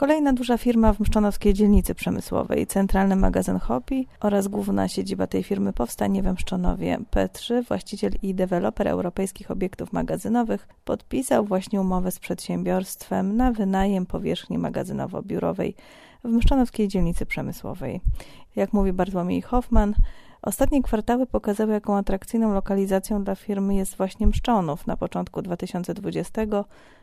Kolejna duża firma w Mszczonowskiej dzielnicy przemysłowej, centralny magazyn Hopi oraz główna siedziba tej firmy powstanie we Mszczonowie. P3, właściciel i deweloper europejskich obiektów magazynowych, podpisał właśnie umowę z przedsiębiorstwem na wynajem powierzchni magazynowo-biurowej w Mszczonowskiej dzielnicy przemysłowej. Jak mówi Bartłomiej Hoffman, Ostatnie kwartały pokazały, jaką atrakcyjną lokalizacją dla firmy jest właśnie Mszczonów. Na początku 2020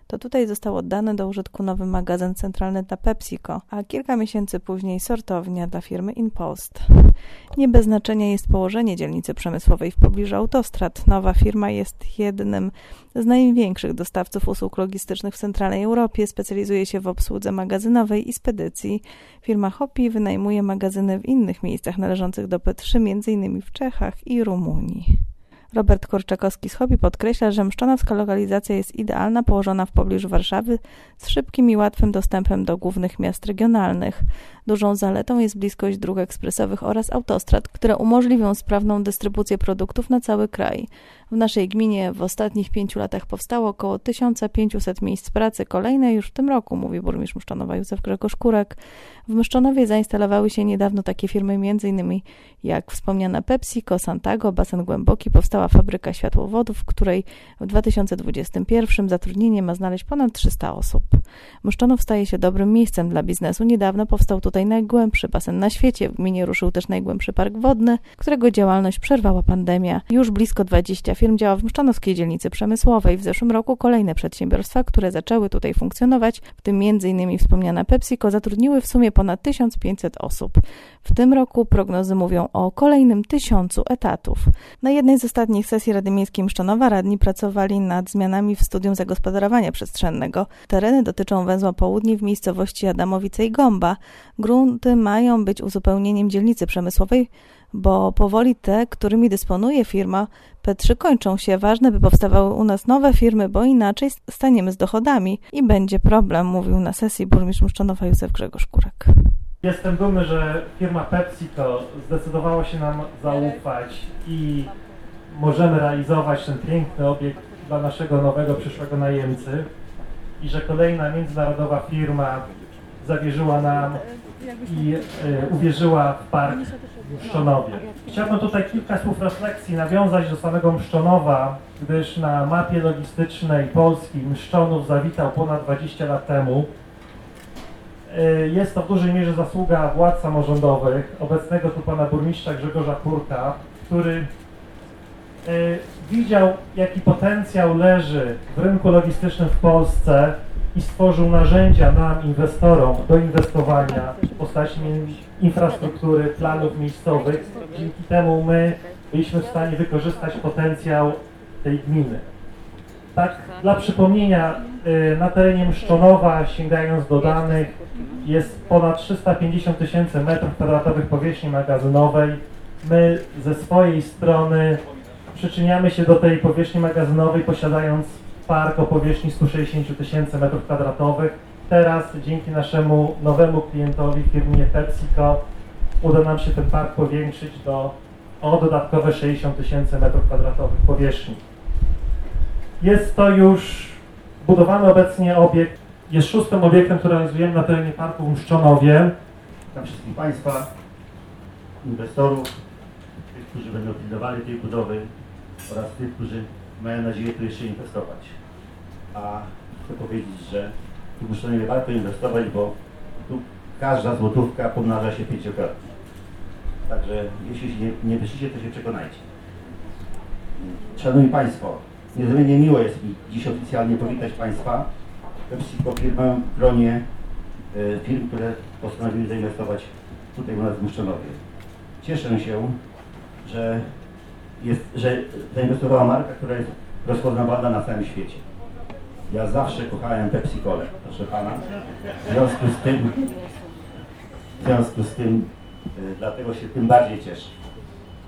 to tutaj został oddany do użytku nowy magazyn centralny dla PepsiCo, a kilka miesięcy później sortownia dla firmy InPost. Nie bez znaczenia jest położenie dzielnicy przemysłowej w pobliżu autostrad. Nowa firma jest jednym z największych dostawców usług logistycznych w centralnej Europie. Specjalizuje się w obsłudze magazynowej i spedycji. Firma Hopi wynajmuje magazyny w innych miejscach należących do P3, m.in. w Czechach i Rumunii. Robert Korczakowski z Hobby podkreśla, że mszczonowska lokalizacja jest idealna, położona w pobliżu Warszawy, z szybkim i łatwym dostępem do głównych miast regionalnych. Dużą zaletą jest bliskość dróg ekspresowych oraz autostrad, które umożliwią sprawną dystrybucję produktów na cały kraj. W naszej gminie w ostatnich pięciu latach powstało około 1500 miejsc pracy. Kolejne już w tym roku, mówi burmistrz Mszczonowa Józef Grzegorz Kurek. W Mszczonowie zainstalowały się niedawno takie firmy m.in. jak wspomniana PepsiCo, Santago, Basen Głęboki. Powstała fabryka światłowodów, w której w 2021 zatrudnienie ma znaleźć ponad 300 osób. Mszczonów staje się dobrym miejscem dla biznesu. Niedawno powstał tutaj najgłębszy basen na świecie. W gminie ruszył też najgłębszy park wodny, którego działalność przerwała pandemia. Już blisko 20 firm działa w Mszczanowskiej dzielnicy przemysłowej. W zeszłym roku kolejne przedsiębiorstwa, które zaczęły tutaj funkcjonować, w tym m.in. wspomniana PepsiCo, zatrudniły w sumie ponad 1500 osób. W tym roku prognozy mówią o kolejnym tysiącu etatów. Na jednej z ostatnich sesji Rady Miejskiej Mszczanowa radni pracowali nad zmianami w studium zagospodarowania przestrzennego. Tereny dotyczą węzła południej w miejscowości Adamowice i Gąba. Grunty mają być uzupełnieniem dzielnicy przemysłowej, bo powoli te, którymi dysponuje firma P3 kończą się. Ważne, by powstawały u nas nowe firmy, bo inaczej staniemy z dochodami i będzie problem, mówił na sesji burmistrz Muszczonowa Józef Grzegorz Kurek. Jestem dumny, że firma PepsiCo zdecydowała się nam zaufać i możemy realizować ten piękny obiekt dla naszego nowego przyszłego najemcy i że kolejna międzynarodowa firma zawierzyła nam i y, uwierzyła w park w Mszczonowie. Chciałbym tutaj kilka słów refleksji nawiązać do samego Mszczonowa, gdyż na mapie logistycznej Polski Mszczonów zawitał ponad 20 lat temu. Y, jest to w dużej mierze zasługa władz samorządowych, obecnego tu pana burmistrza Grzegorza Kurka, który y, widział, jaki potencjał leży w rynku logistycznym w Polsce i stworzył narzędzia nam, inwestorom, do inwestowania w postaci infrastruktury, planów miejscowych. Dzięki temu my byliśmy w stanie wykorzystać potencjał tej gminy. Tak, dla przypomnienia, y, na terenie Mszczonowa, sięgając do danych, jest ponad 350 tysięcy metrów kwadratowych powierzchni magazynowej. My ze swojej strony przyczyniamy się do tej powierzchni magazynowej, posiadając park o powierzchni 160 tysięcy metrów kwadratowych. Teraz dzięki naszemu nowemu klientowi, firmie PepsiCo, uda nam się ten park powiększyć do o dodatkowe 60 tysięcy metrów kwadratowych powierzchni. Jest to już budowany obecnie obiekt, jest szóstym obiektem, który realizujemy na terenie parku w Mszczonowie. Witam wszystkich Państwa, inwestorów, tych, którzy będą pilnowali tej budowy oraz tych, którzy mają nadzieję tu jeszcze inwestować. A chcę powiedzieć, że tu nie warto inwestować, bo tu każda złotówka pomnaża się pięciokrotnie. Także jeśli się nie, nie wyszliście, to się przekonajcie. Szanowni Państwo, niezmiernie miło jest mi dziś oficjalnie powitać Państwa PepsiCo firmę w gronie y, firm, które postanowiły zainwestować tutaj u nas w Muszczonowie. Cieszę się, że jest, że zainwestowała marka, która jest rozpoznawana na całym świecie. Ja zawsze kochałem Pepsi Cole, proszę pana. W związku z tym, w związku z tym, y, dlatego się tym bardziej cieszę.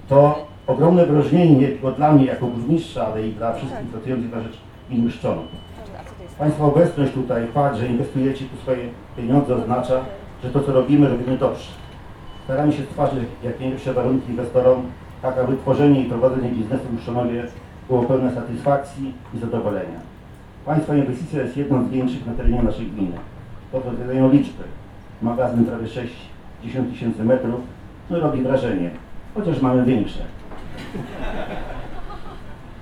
To ogromne wyróżnienie nie tylko dla mnie jako burmistrza, ale i dla wszystkich pracujących na rzecz gminy Szczonów. Państwa obecność tutaj, fakt, że inwestujecie tu swoje pieniądze oznacza, że to co robimy, robimy dobrze. Staramy się stworzyć jak najlepsze warunki inwestorom, tak aby tworzenie i prowadzenie biznesu w Mszczonowie było pełne satysfakcji i zadowolenia. Państwa inwestycja jest jedną z większych na terenie naszej gminy. potwierdzają liczby. Magazyn prawie 60 tysięcy metrów, no robi wrażenie, chociaż mamy większe.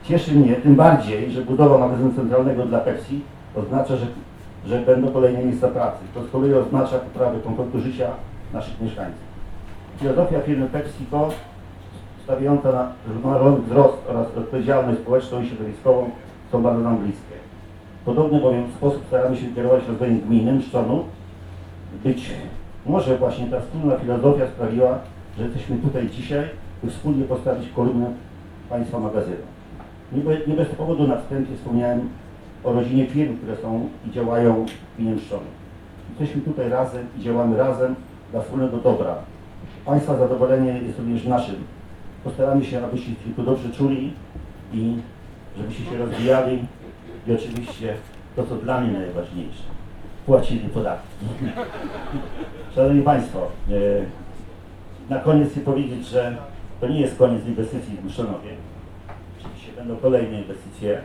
Cieszy mnie tym bardziej, że budowa magazynu centralnego dla Pepsi oznacza, że, że będą kolejne miejsca pracy. To z kolei oznacza poprawę komfortu życia naszych mieszkańców. Filozofia firmy PepsiCo stawiająca na równoważony wzrost oraz odpowiedzialność społeczną i środowiskową są bardzo nam bliskie. Podobny bowiem sposób staramy się kierować rozwojem gminy Mszczonu. Być może właśnie ta wspólna filozofia sprawiła, że jesteśmy tutaj dzisiaj, by wspólnie postawić kolumnę Państwa magazynu. Nie, be, nie bez powodu na wstępie wspomniałem o rodzinie firm, które są i działają w gminie Mszczonu. Jesteśmy tutaj razem i działamy razem dla wspólnego dobra. Państwa zadowolenie jest również naszym. Postaramy się, abyście się tu dobrze czuli i żebyście się rozwijali i oczywiście to, co dla mnie najważniejsze, płacili podatki. Szanowni Państwo, e, na koniec chcę powiedzieć, że to nie jest koniec inwestycji w Mszczonowie. Oczywiście będą kolejne inwestycje.